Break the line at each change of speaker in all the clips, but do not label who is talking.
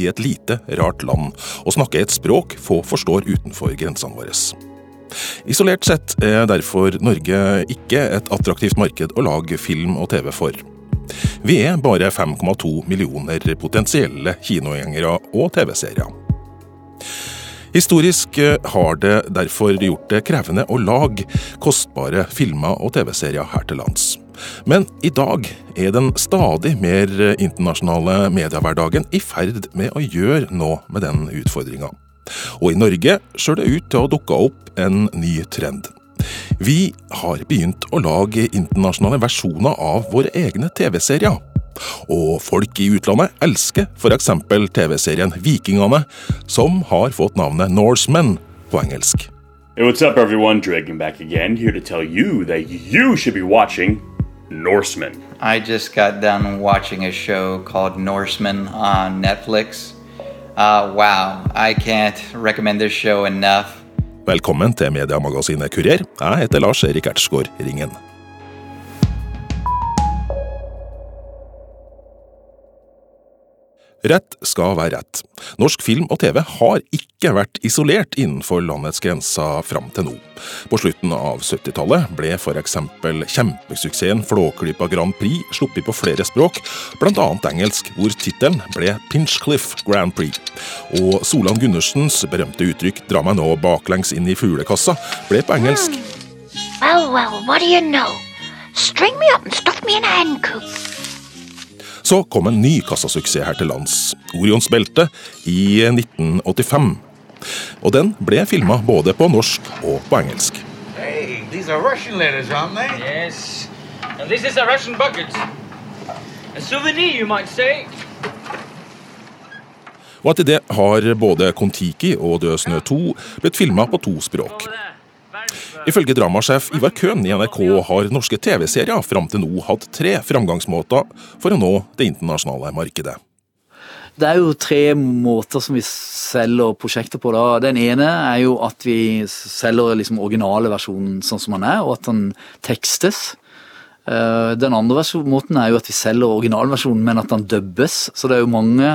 i et lite, rart land og snakke et språk få forstår utenfor grensene våre. Isolert sett er derfor Norge ikke et attraktivt marked å lage film og TV for. Vi er bare 5,2 millioner potensielle kinogjengere og TV-seere. Historisk har det derfor gjort det krevende å lage kostbare filmer og TV-serier her til lands. Men i dag er den stadig mer internasjonale mediehverdagen i ferd med å gjøre noe med den utfordringa. Og i Norge ser det ut til å dukke opp en ny trend. Vi har begynt å lage internasjonale versjoner av våre egne TV-serier. Og folk i utlandet elsker f.eks. TV-serien Vikingene, som har fått navnet Norsemen på engelsk.
Hey, what's up, everyone? Dragon again, here to tell you that you should be watching Norsemen.
I just got done watching a show called Norseman on Netflix. Uh, wow, I can't recommend this show enough.
Velkommen til mediemagasinet Kurer. Jeg heter Lars Erik Ertsgaard Ringen. Rett skal være rett. Norsk film og TV har ikke vært isolert innenfor landets grenser fram til nå. På slutten av 70-tallet ble f.eks. kjempesuksessen Flåklypa Grand Prix sluppet på flere språk, bl.a. engelsk, hvor tittelen ble Pinchcliff Grand Prix. Og Solan Gundersens berømte uttrykk 'dra meg nå baklengs inn i fuglekassa' ble på engelsk.
Well, well, what do you know? String me up and stuff me in a hen coop.
Så kom en ny kassasuksess her til lands, Orions belte, i 1985. Og den ble filma både på norsk og på engelsk.
Hey, these are Russian letters, aren't they?
Yes. And this is a Russian bucket. A souvenir, you might say.
Og etter det har både Kon-Tiki og Død snø 2 blitt filma på to språk.
Over there. Very well.
Ifølge dramasjef Ivar Køhn i NRK har norske TV-serier fram til nå hatt tre framgangsmåter for å nå det internasjonale markedet.
Det er jo tre måter som vi selger prosjekter på. da. Den ene er jo at vi selger liksom originale versjonen sånn som den er, og at den tekstes. Eh, Den andre måten er jo at vi selger originalversjonen, men at den dubbes. Så det er jo mange,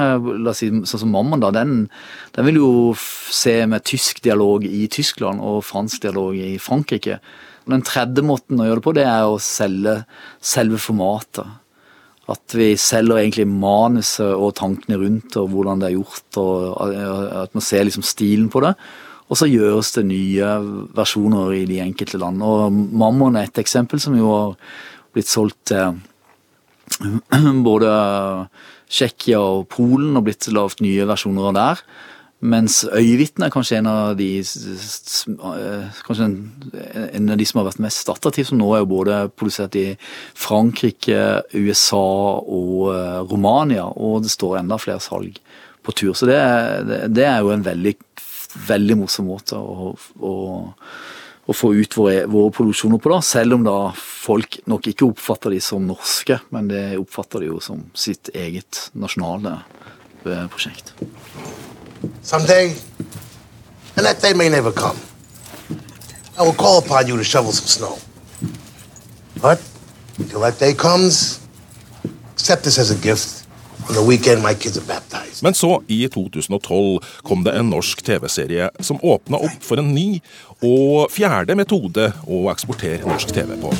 la oss si, sånn som Mammaen, da, den, den vil jo se med tysk dialog i Tyskland og fransk dialog i Frankrike. Og Den tredje måten å gjøre det på, det er å selge selve formatet. At vi selger egentlig manuset og tankene rundt og hvordan det er gjort, og at man ser liksom stilen på det. Og så gjøres det nye versjoner i de enkelte land. Og Mammon er et eksempel som jo har blitt solgt til både Tsjekkia og Polen, og blitt lagd nye versjoner av der. Mens Øyvitne er kanskje en av de eh, Kanskje en, en av de som har vært mest attraktive, som nå er jo både produsert i Frankrike, USA og eh, Romania, og det står enda flere salg på tur. Så det, det er jo en veldig, veldig morsom måte å, å, å få ut våre, våre produksjoner på, da. Selv om da folk nok ikke oppfatter de som norske, men det oppfatter de jo som sitt eget nasjonale eh, prosjekt.
Someday, and that day may never come, I will call upon you to shovel some snow. But until that day comes, accept this as a gift. On the weekend, my kids are baptized.
Men så, i 2012, kom det en norsk TV-serie som åpna opp for en ny og fjerde metode å eksportere norsk TV på.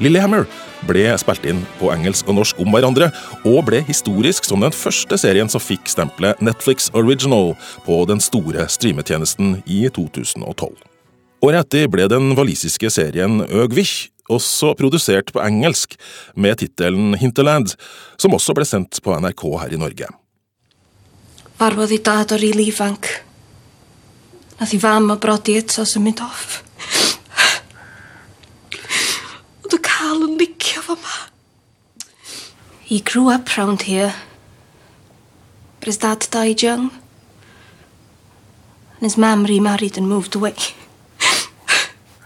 Lillehammer ble spilt inn på engelsk og norsk om hverandre, og ble historisk som den første serien som fikk stempelet Netflix Original på den store streametjenesten i 2012. Året etter ble den walisiske serien Øgvich også produsert på engelsk, med tittelen Hinterland, som også ble sendt på NRK her i Norge.
Farwodd i dad o'r rili ifanc. Nath i fam a brodi eto sy'n mynd off. Yn licio fo ma. He grew up round here. But his dad died young. And his mum remarried and moved away.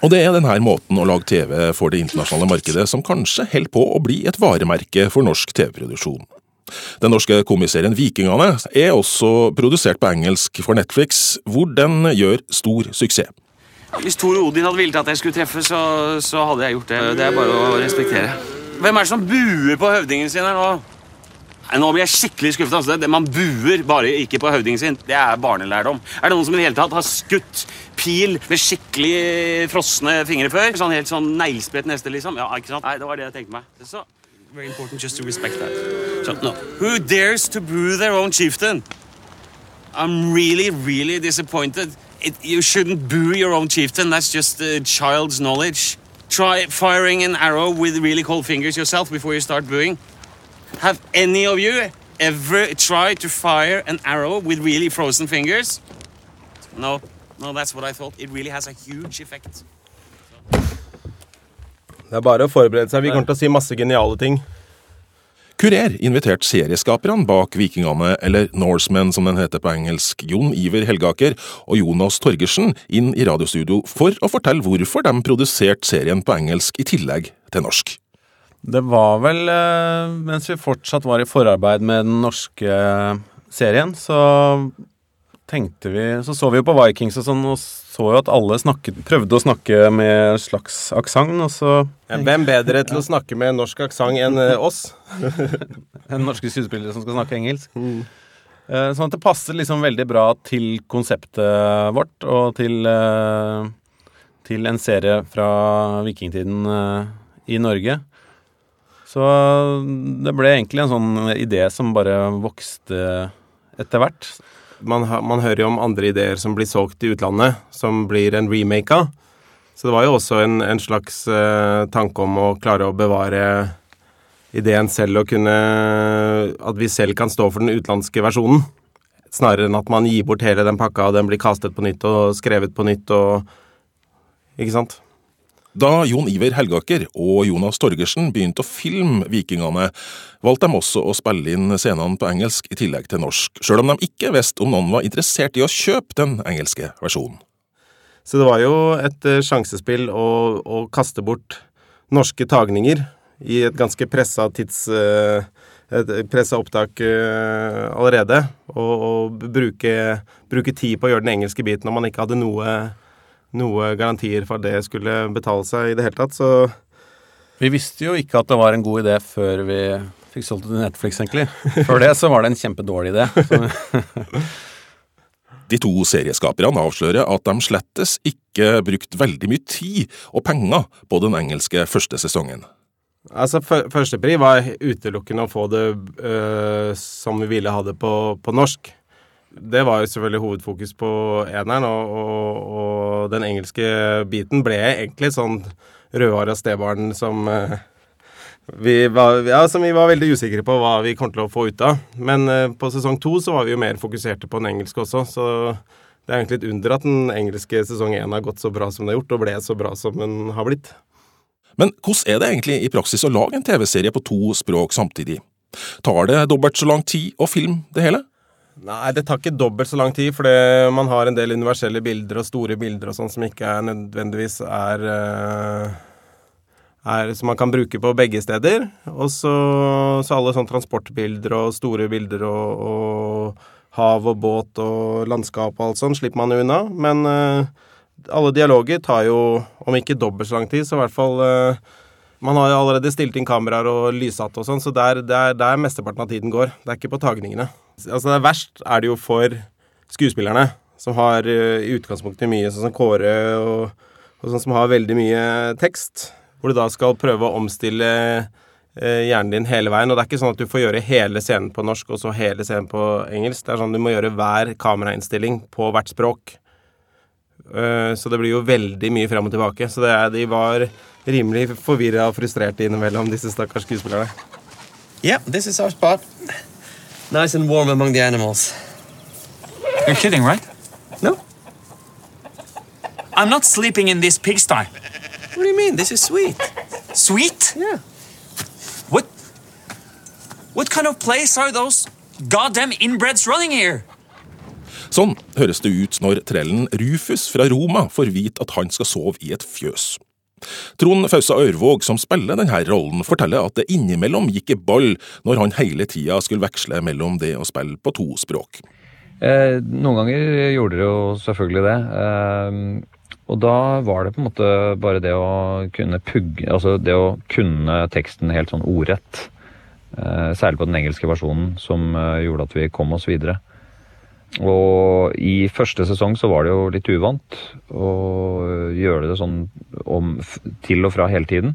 Og det er denne måten å lage TV for det internasjonale markedet som kanskje holder på å bli et varemerke for norsk TV-produksjon. Den norske komiserien Vikingane er også produsert på engelsk for Netflix, hvor den gjør stor suksess.
Hvis Thor Odin hadde villet at jeg skulle treffe, så, så hadde jeg gjort det. Det er bare å respektere. Hvem er det som buer på høvdingen sin her nå? Nei, Nå blir jeg skikkelig skuffet. Altså. Det- Man buer bare ikke på høvdingen sin. Det er barnelærdom. Er det noen som i det hele tatt har skutt pil med skikkelig frosne fingre før? Sånn helt sånn neglespredt neste, liksom? Ja, ikke sant? Nei, det var det jeg tenkte meg. Så, very important just to respect that. So, no. Who dares to boo their own chieftain? I'm really, really disappointed. It, you shouldn't boo your own chieftain. That's just a child's knowledge. Try firing an arrow with really cold fingers yourself before you start booing. Have any of you ever tried to fire an arrow with really frozen fingers? No, no, that's what I thought. It really has a huge effect.
Det er bare å forberede seg. Vi kommer til å si masse geniale ting.
Kurer inviterte serieskaperne bak Vikingene, eller Norsemen som den heter på engelsk, Jon Iver Helgaker og Jonas Torgersen inn i radiostudio for å fortelle hvorfor de produserte serien på engelsk i tillegg til norsk.
Det var vel eh, mens vi fortsatt var i forarbeid med den norske serien, så tenkte vi Så så vi jo på Vikings og sånn, og så jo at alle snakket, prøvde å snakke med slags aksent, og så
Hvem bedre til å snakke med norsk aksent enn eh, oss?
En norske skuespillere som skal snakke engelsk. Eh, Sånn at det passer liksom veldig bra til konseptet vårt og til, eh, til en serie fra vikingtiden i Norge. Så det ble egentlig en sånn idé som bare vokste etter hvert.
Man, man hører jo om andre ideer som blir solgt i utlandet, som blir en remake av. Så det var jo også en, en slags uh, tanke om å klare å bevare ideen selv og kunne At vi selv kan stå for den utenlandske versjonen. Snarere enn at man gir bort hele den pakka, og den blir kastet på nytt og skrevet på nytt og Ikke sant?
Da Jon Iver Helgaker og Jonas Torgersen begynte å filme Vikingene, valgte de også å spille inn scenene på engelsk i tillegg til norsk, sjøl om de ikke visste om noen var interessert i å kjøpe den engelske versjonen.
Så det var jo et eh, sjansespill å, å kaste bort norske tagninger i et ganske pressa tids... eh, pressa opptak eh, allerede. Og, og bruke, bruke tid på å gjøre den engelske biten når man ikke hadde noe, noe garantier for at det skulle betale seg i det hele tatt. Så
Vi visste jo ikke at det var en god idé før vi fikk solgt det til Netflix, egentlig. Før det så var det en kjempedårlig idé.
De to serieskaperne avslører at de slettes ikke brukte veldig mye tid og penger på den engelske første sesongen.
Altså, fø- Førstepri var utelukkende å få det øh, som vi ville ha det på, på norsk. Det var jo selvfølgelig hovedfokus på eneren, og, og, og den engelske biten ble egentlig sånn rødhåra stebarn som øh, vi var, ja, som vi var veldig usikre på hva vi kom til å få ut av. Men øh, på sesong to så var vi jo mer fokuserte på den engelske også, så det er egentlig et under at den engelske sesong én har gått så bra som den har gjort, og ble så bra som den har blitt.
Men hvordan er det egentlig i praksis å lage en TV-serie på to språk samtidig? Tar det dobbelt så lang tid å filme det hele?
Nei, det tar ikke dobbelt så lang tid, for man har en del universelle bilder og store bilder og sånn som ikke er nødvendigvis er, eh, er Som man kan bruke på begge steder. Og så, alle sånne transportbilder og store bilder og, og hav og båt og landskap og alt sånn slipper man unna. Men eh, alle dialoger tar jo, om ikke dobbelt så lang tid, så i hvert fall eh, man har jo allerede stilt inn kameraer og lyssatt og sånn, så det er der mesteparten av tiden går. Det er ikke på tagningene. Altså det er Verst er det jo for skuespillerne, som har eh, i utgangspunktet mye, sånn som Kåre og, og sånn som har veldig mye tekst. Hvor du da skal prøve å omstille eh, hjernen din hele veien. Og det er ikke sånn at du får gjøre hele scenen på norsk og så hele scenen på engelsk. Det er sånn du må gjøre hver kamerainnstilling på hvert språk. Eh, Så det blir jo veldig mye frem og tilbake. Så er, de var rimelig forvirra og frustrerte innimellom, disse stakkars skuespillerne.
Yeah, this is our spot. Nice and warm among the animals.
You're kidding, right?
No.
I'm not sleeping in this pigsty.
What do you mean? This is sweet.
Sweet?
Yeah.
What? What kind of place are those goddamn inbreds running here?
Sånn høres det ut når trellen Rufus fra Roma får vite at han skal sove i et fjøs. Trond Fausa Ørvåg, som spiller denne rollen, forteller at det innimellom gikk i ball når han hele tida skulle veksle mellom det å spille på to språk.
Eh, noen ganger gjorde det jo selvfølgelig det. Eh, og da var det på en måte bare det å kunne pugge Altså det å kunne teksten helt sånn ordrett. Eh, særlig på den engelske versjonen, som eh, gjorde at vi kom oss videre. Og i første sesong så var det jo litt uvant å gjøre det sånn om, til og fra hele tiden.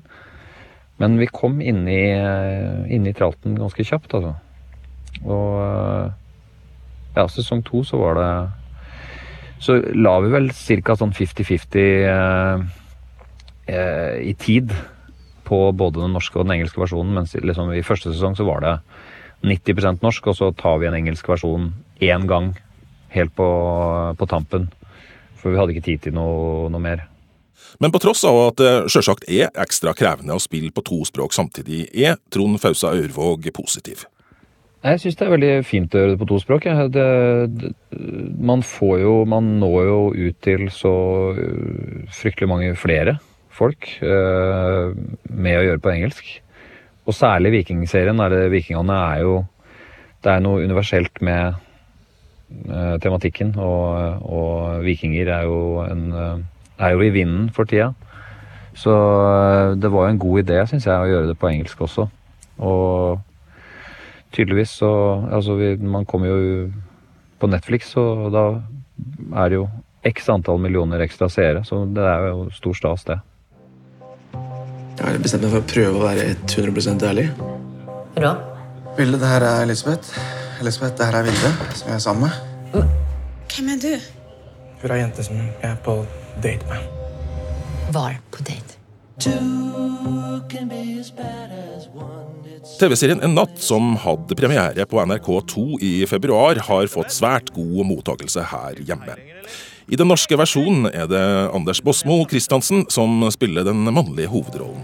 Men vi kom inn i, inn i tralten ganske kjapt, altså. Og ja, sesong to så var det Så la vi vel ca. sånn 50-50 eh, eh, i tid på både den norske og den engelske versjonen. Mens liksom i første sesong så var det 90% norsk, og så tar vi en engelsk versjon én gang helt på, på, tampen. For vi hadde ikke tid til noe, noe, mer.
Men på tross av at det sjølsagt er ekstra krevende å spille på to språk samtidig, er Trond Fausa Aurvåg positiv.
Jeg syns det er veldig fint å gjøre det på to språk. Det, det, man får jo Man når jo ut til så øh, fryktelig mange flere folk eh, med å gjøre på engelsk. Og særlig Vikingserien. Er det, vikingene er jo Det er noe universelt med uh, tematikken. Og, og, vikinger er jo, en, uh, er jo i vinden for tida. Så det var jo en god idé, syns jeg, å gjøre det på engelsk også. Og tydeligvis så Altså, vi, man kommer jo på Netflix, og da er det jo x antall millioner ekstra seere. Så det er jo stor stas, det.
Jeg har bestemt meg for å prøve å være 100 ærlig.
Da?
Vilde, det her er Elisabeth. Elisabeth, det her er Vilde, som jeg er sammen med.
Hvem er du?
Hun er jente som jeg er på date med.
Var på date.
TV-serien En natt, som hadde premiere på NRK2 i februar, har fått svært god mottakelse her hjemme. I den norske versjonen er det Anders Bosmo Christiansen som spiller den mannlige hovedrollen.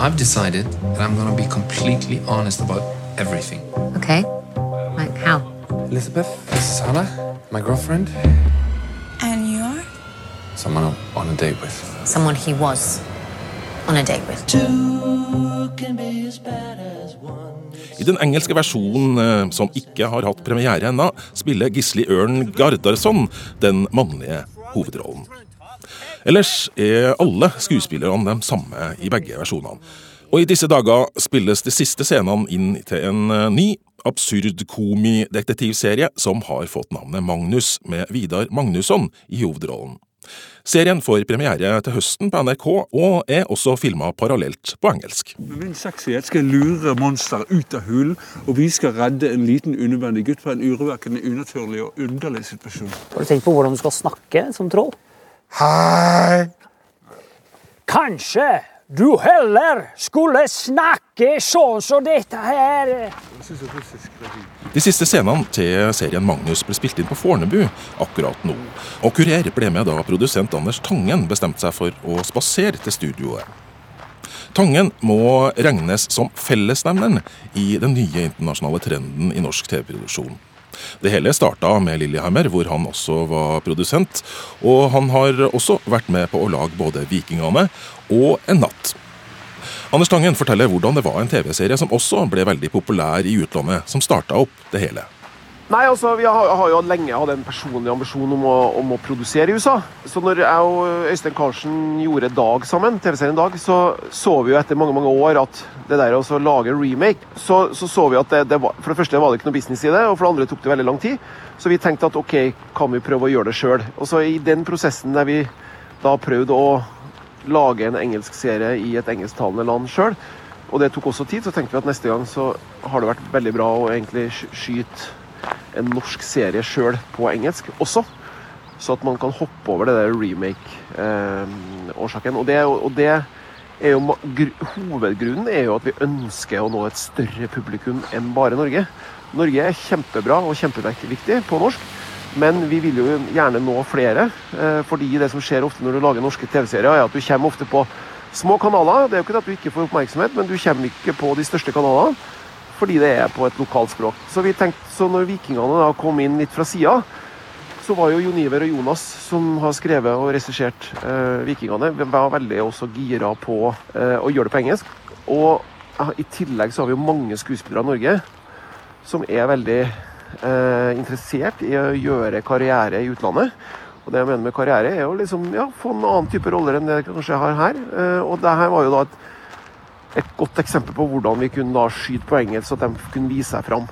I've decided that I'm gonna to be completely honest about everything.
Okay. How?
Elizabeth, this is Hannah, my girlfriend.
And you are?
Someone I'm on a date with.
Someone he was on a date with.
I den engelske versjonen, eh, som ikke har hatt premiere ennå, spiller Gisli Ørn Gardarsson den mannlige hovedrollen. Ellers er alle skuespillerne de samme i begge versjonene. Og i disse dager spilles de siste scenene inn til en eh, ny, absurd komidetektivserie som har fått navnet Magnus, med Vidar Magnusson i hovedrollen. Serien får premiere til høsten på NRK, og er også filma parallelt på engelsk.
Med min sexyhet skal jeg lure monsteret ut av hulen, og vi skal redde en liten unødvendig gutt fra en urovekkende, unaturlig og underlig situasjon.
Har du tenkt på hvordan du skal snakke som troll?
Hei!
Kanskje du heller skulle snakke sånn som dette her.
De siste scenene til serien Magnus ble spilt inn på Fornebu akkurat nå. Og Kurer ble med da produsent Anders Tangen bestemte seg for å spasere til studioet. Tangen må regnes som fellesnevneren i den nye internasjonale trenden i norsk TV-produksjon. Det hele starta med Lillehammer, hvor han også var produsent. Og han har også vært med på å lage både Vikingene og En natt. Anders Tangen forteller hvordan det var en TV-serie som også ble veldig populær i utlandet, som starta opp det hele.
Nei, altså, Vi har, har, jo lenge hatt en personlig ambisjon om å, om å, produsere i USA. Så når jeg og Øystein Karlsen gjorde Dag sammen, TV-serien Dag, så så vi jo etter mange mange år at det der å lage remake, så, så, så vi at det, det var, for det første var det ikke noe business i det, og for det andre tok det veldig lang tid. Så vi tenkte at OK, kan vi prøve å gjøre det sjøl? Og så i den prosessen der vi da prøvde å lage en engelsk serie i et engelsktalende land sjøl, og det tok også tid, så tenkte vi at neste gang så har det vært veldig bra å egentlig skyte en norsk serie sjøl på engelsk også. Så at man kan hoppe over det der remake-årsaken. Eh, og, og, det er jo Hovedgrunnen er jo at vi ønsker å nå et større publikum enn bare Norge. Norge er kjempebra og kjempeviktig på norsk, men vi vil jo gjerne nå flere. Eh, fordi det som skjer ofte når du lager norske TV-serier, er at du kommer ofte på små kanaler. Det er jo ikke at du ikke får oppmerksomhet, men du kommer ikke på de største kanalene fordi det er på et lokalspråk. Så vi tenkte, så når vikingene da kom inn litt fra sida, så var jo Jon Iver og Jonas, som har skrevet og regissert eh, 'Vikingene', var veldig også gira på eh, å gjøre det på engelsk. Og i tillegg så har vi jo mange skuespillere i Norge som er veldig interessert i å gjøre karriere i utlandet. Og det jeg mener med karriere, er å liksom, ja, få en annen type roller enn det jeg kanskje har her. Eh, og det her var jo da et, et godt eksempel på hvordan vi kunne da skyte på engelsk, så at de kunne vise seg fram.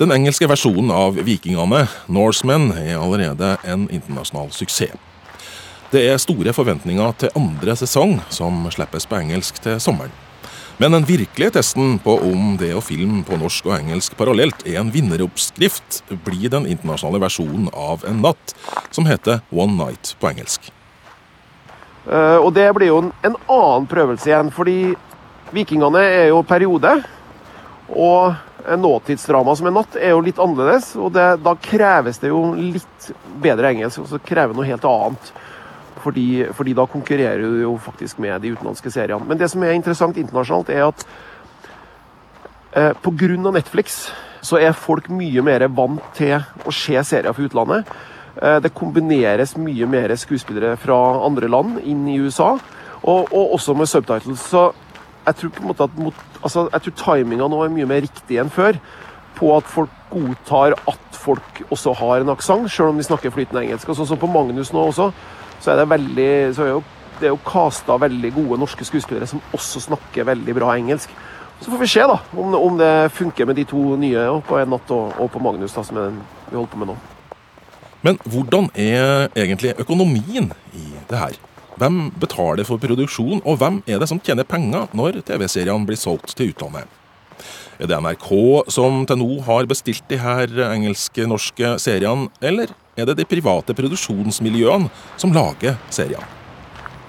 Den engelske versjonen av Vikingene, Norsemen, er allerede en internasjonal suksess. Det er store forventninger til andre sesong, som slippes på engelsk til sommeren. Men den virkelige testen på om det å filme på norsk og engelsk parallelt er en vinneroppskrift, blir den internasjonale versjonen av En natt, som heter One Night på engelsk.
Uh, og det blir jo en, en annen prøvelse igjen, fordi Vikingene er jo periode. Og en nåtidsdrama som en natt er jo litt annerledes, og det, da kreves det jo litt bedre engelsk. Og så krever noe helt annet. Fordi, fordi, da konkurrerer du jo faktisk med de utenlandske seriene. Men det som er interessant internasjonalt, er at eh, pga. Netflix så er folk mye mer vant til å se serier fra utlandet. Eh, det kombineres mye mer skuespillere fra andre land inn i USA, og, og også med subtitles. Så jeg tror på altså, tror timinga nå er mye mer riktig enn før. På at folk godtar at folk også har en aksent, selv om de snakker flytende engelsk. Og sånn som på Magnus nå også, så er det veldig så er jo, Det er jo casta veldig gode norske skuespillere som også snakker veldig bra engelsk. Så får vi se da, om, om det funker med de to nye på En natt og, og på Magnus, da, som er den vi holder på med nå.
Men hvordan er egentlig økonomien i det her? Hvem betaler for produksjon, og hvem er det som tjener penger når TV-seriene blir solgt til utlandet? Er det NRK som til nå har bestilt de her engelske-norske seriene, eller er det de private produksjonsmiljøene som lager seriene?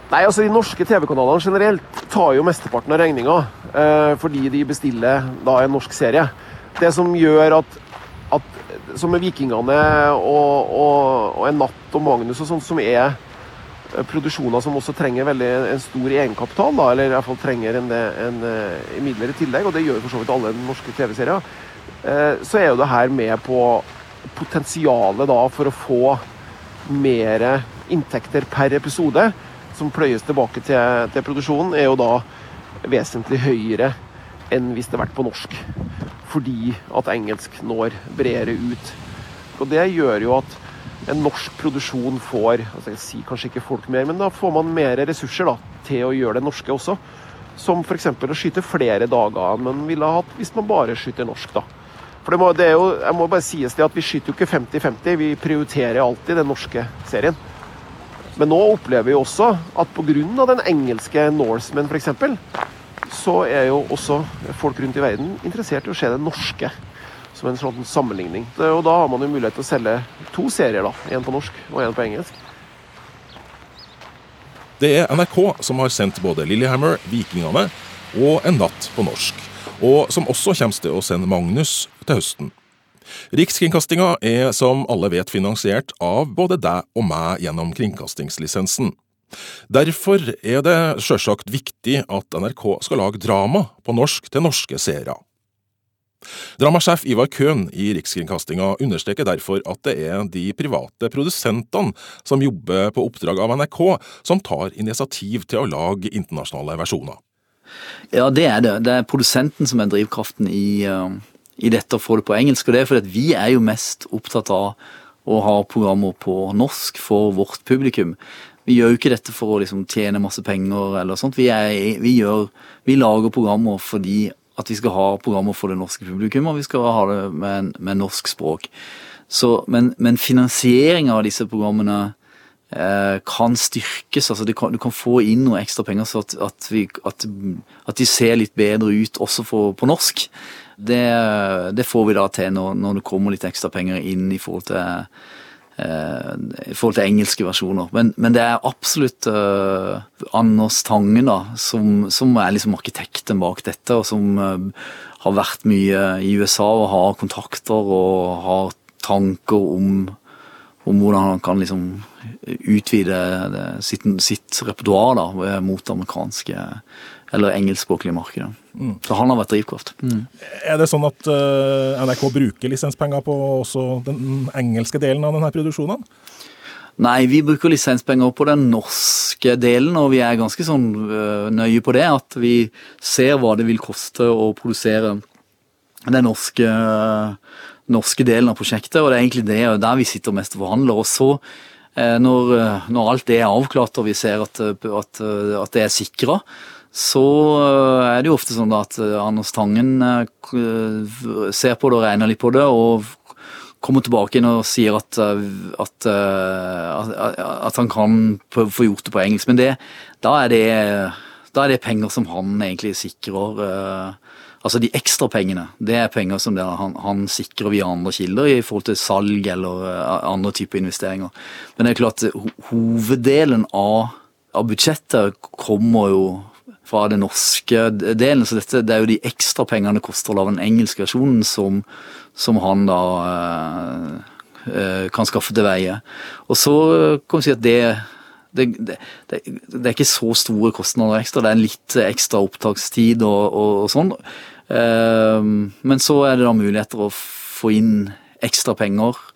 Nei, altså De norske TV-kanalene generelt tar jo mesteparten av regninga eh, fordi de bestiller da en norsk serie. Det som gjør at, at som med Vikingene og, og, og En natt og Magnus og sånt, som er produksjoner som også trenger veldig en stor egenkapital, da, eller i hvert fall trenger en, en, en midler i tillegg, og det gjør for så vidt alle norske TV-serier, eh, så er jo det her med på potensialet da for å få mer inntekter per episode som pløyes tilbake til, til, produksjonen, er jo da vesentlig høyere enn hvis det hadde vært på norsk. Fordi at engelsk når bredere ut. Og det gjør jo at en norsk produksjon får altså jeg sier kanskje ikke folk mer, men da får man mer ressurser da, til å gjøre det norske også. Som f.eks. å skyte flere dager enn man ville hatt hvis man bare skyter norsk. da. For det må, det jo, jeg må bare sies det at Vi skyter jo ikke 50-50, vi prioriterer alltid den norske serien. Men nå opplever vi også at pga. den engelske Norseman f.eks., så er jo også folk rundt i verden interessert i å se det norske som en sånn sammenligning. Og da har man jo mulighet til å selge to serier, da. Én på norsk og én på engelsk.
Det er NRK som har sendt både Lillehammer, Vikingene og En natt på norsk. Og som også kommer til å sende Magnus til høsten. Rikskringkastinga er som alle vet finansiert av både deg og meg gjennom kringkastingslisensen. Derfor er det sjølsagt viktig at NRK skal lage drama på norsk til norske seere. Dramasjef Ivar Køhn i Rikskringkastinga understreker derfor at det er de private produsentene som jobber på oppdrag av NRK, som tar initiativ til å lage internasjonale versjoner.
Ja, det er det. Det er produsenten som er drivkraften i, uh, i dette å få det på engelsk. Og det er fordi vi er jo mest opptatt av å ha programmer på norsk for vårt publikum. Vi gjør jo ikke dette for å liksom tjene masse penger eller sånt. Vi, er, vi, gjør, vi, lager programmer fordi at vi skal ha programmer for det norske publikum, og vi skal ha det med, med norsk språk. Så, men, men finansieringa av disse programmene eh, kan styrkes. altså kan, Du kan få inn noe ekstra penger så at, at, vi, at, at de ser litt bedre ut også for, på norsk. Det, det, får vi da til når, når, det kommer litt ekstra penger inn i forhold til, i forhold til engelske versjoner. Men, men det er absolutt uh, Anders Tangen da, som, som, er liksom arkitekten bak dette, og som uh, har vært mye i USA og har kontakter og har tanker om om hvordan han kan liksom utvide det, sitt, sitt repertoar eh, mot amerikanske eller engelskspråklige markedet.
Mm.
Så han har vært drivkraft. Mm.
Er det sånn at eh, NRK bruker lisenspenger på også den engelske delen av denne produksjonen?
Nei, vi bruker lisenspenger på den norske delen, og vi er ganske sånn øh, nøye på det. At vi ser hva det vil koste å produsere den norske, norske delen av prosjektet. Og det er egentlig det der vi sitter mest og forhandler. Og så, eh, når, når alt det er avklart og vi ser at, at, at det er sikra, så øh, er det jo ofte sånn at Anders Tangen øh, ser på det og regner litt på det, og kommer tilbake inn og sier at, at, at, han kan få gjort det på engelsk. Men det, da, er det, da er det penger som han egentlig sikrer. Altså de ekstra pengene, det er penger som han, han, sikrer via andre kilder i forhold til salg eller andre typer investeringer. Men det er klart hoveddelen av, av budsjettet kommer jo fra den norske delen, så dette, det er jo de ekstra pengene det koster å lage den engelske versjonen som, som han da eh, kan skaffe til veie. Og så kan vi si at det det, det, det, er ikke så store kostnader ekstra. Det er en litt ekstra opptakstid og, og, og sånn. Eh, men så er det da muligheter å få inn ekstra penger eh,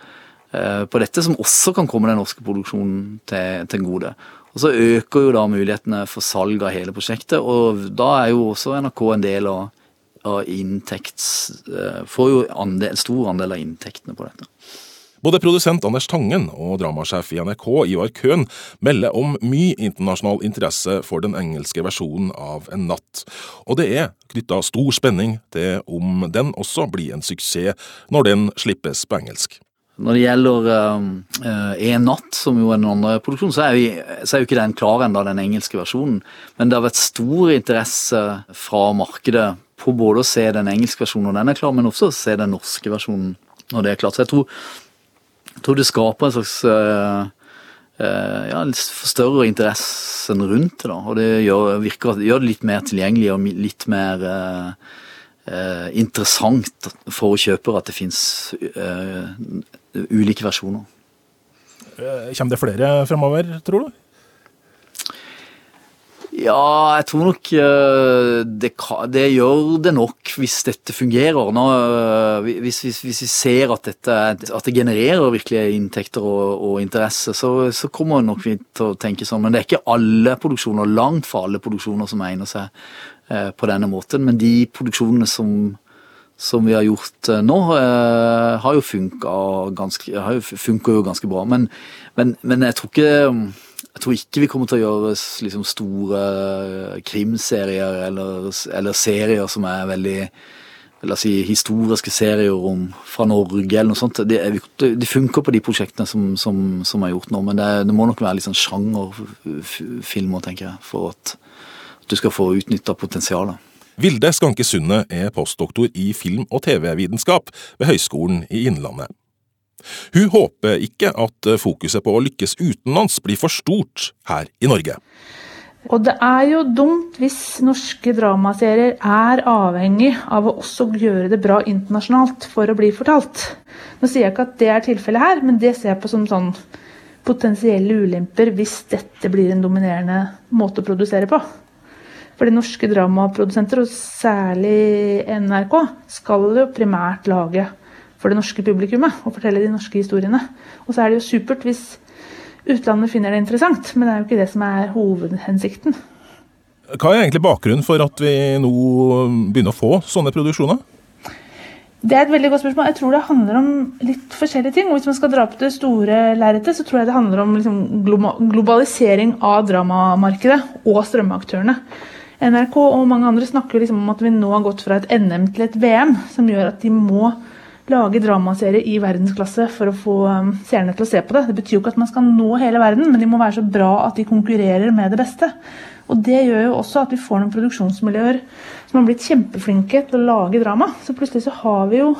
på dette, som også kan komme den norske produksjonen til, til gode. Og Så øker jo da mulighetene for salg av hele prosjektet, og da er jo også NRK en del av, av inntekts... Får jo andel, stor andel av inntektene på dette.
Både produsent Anders Tangen og dramasjef i NRK Ivar Køhn melder om mye internasjonal interesse for den engelske versjonen av En natt, og det er knytta stor spenning til om den også blir en suksess når den slippes på engelsk.
Når det gjelder uh, En natt, som jo er den andre produksjonen, så er, vi, så er jo ikke den klar ennå, den engelske versjonen. Men det har vært stor interesse fra markedet på både å se den engelske versjonen når den er klar, men også å se den norske versjonen når det er klart. Så jeg tror, jeg tror det skaper en slags uh, uh, ja, større interesse rundt det. da, Og det gjør, virker, gjør det litt mer tilgjengelig og litt mer interessant for kjøpere at det fins ulike versjoner.
Kommer det flere fremover, tror du?
Ja, jeg tror nok det, det, gjør det nok hvis dette fungerer. Nå, hvis, hvis, hvis, vi ser at, dette, at det genererer virkelige inntekter og, og interesse, så, så, kommer nok vi til å tenke sånn. Men det er ikke alle produksjoner, langt fra alle produksjoner som egner seg på denne måten. Men de produksjonene som, som vi har gjort nå, har jo funka ganske, ganske bra. Men, men, men jeg tror ikke jeg tror ikke vi kommer til å gjøre liksom, store krimserier eller, eller, serier som er veldig la oss si, historiske serier om, fra Norge eller noe sånt. De, de funker på de prosjektene som, som, som er gjort nå, men det, det, må nok være litt sånn sjangerfilmer, tenker jeg, for at, at du skal få utnytta potensialet.
Vilde Skanke Sunde er postdoktor i film- og TV-vitenskap ved Høgskolen i Innlandet. Hun håper ikke at fokuset på å lykkes utenlands blir for stort her i Norge.
Og det er jo dumt hvis norske dramaserier er avhengig av å også gjøre det bra internasjonalt for å bli fortalt. Nå sier jeg ikke at det er tilfellet her, men det ser jeg på som sånn potensielle ulemper hvis dette blir en dominerende måte å produsere på. Fordi norske dramaprodusenter, og særlig NRK, skal jo primært lage for det norske publikummet og fortelle de norske historiene. Og så er det jo supert hvis utlandet finner det interessant, men det er jo ikke det som er hovedhensikten.
Hva er egentlig bakgrunnen for at vi nå begynner å få sånne produksjoner?
Det er et veldig godt spørsmål. Jeg tror det handler om litt forskjellige ting. Og hvis man skal dra på det store lerretet, så tror jeg det handler om liksom globalisering av dramamarkedet og strømmeaktørene. NRK og mange andre snakker liksom om at vi nå har gått fra et NM til et VM, som gjør at de må lage dramaserie i verdensklasse for å få um, seerne til å se på det. Det betyr jo ikke at man skal nå hele verden, men de må være så bra at de konkurrerer med det beste. Og Det gjør jo også at vi får noen produksjonsmiljøer som har blitt kjempeflinke til å lage drama. Så plutselig så har vi jo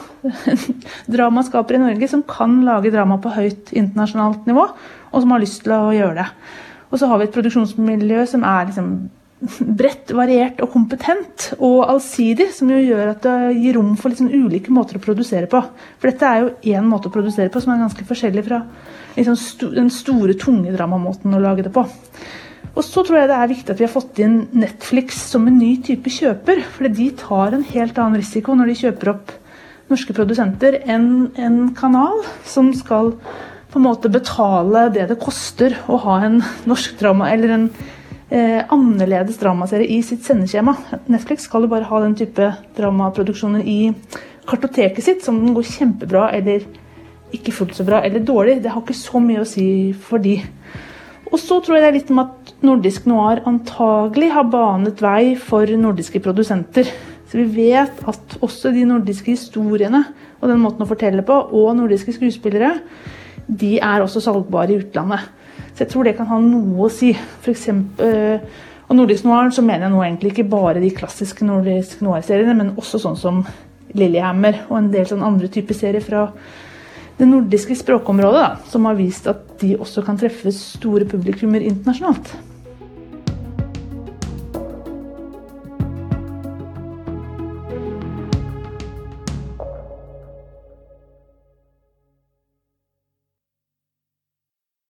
dramaskapere i Norge som kan lage drama på høyt internasjonalt nivå, og som har lyst til å gjøre det. Og så har vi et produksjonsmiljø som er liksom bredt, variert og kompetent og allsidig, som jo gjør at det gir rom for sånn ulike måter å produsere på. For dette er jo én måte å produsere på som er ganske forskjellig fra liksom st den store, tunge dramamåten å lage det på. Og så tror jeg det er viktig at vi har fått inn Netflix som en ny type kjøper. For de tar en helt annen risiko når de kjøper opp norske produsenter enn en kanal som skal på en måte betale det det koster å ha en norsk drama eller en eh, annerledes dramaserie i sitt sendeskjema. Netflix skal jo bare ha den type dramaproduksjoner i kartoteket sitt, som den går kjempebra eller ikke fullt så bra eller dårlig. Det har ikke så mye å si for de. Og så tror jeg det er litt om at nordisk noir antagelig har banet vei for nordiske produsenter. Så vi vet at også de nordiske historiene og den måten å fortelle på, og nordiske skuespillere, de er også salgbare i utlandet. Så jeg tror det kan ha noe å si. For eksempel, øh, og nordisk noir så mener jeg nå egentlig ikke bare de klassiske nordisk noir-seriene, men også sånn som Lillehammer og en del sånn andre typer serier fra det nordiske språkområdet, da, som har vist at de også kan treffe store publikummer internasjonalt.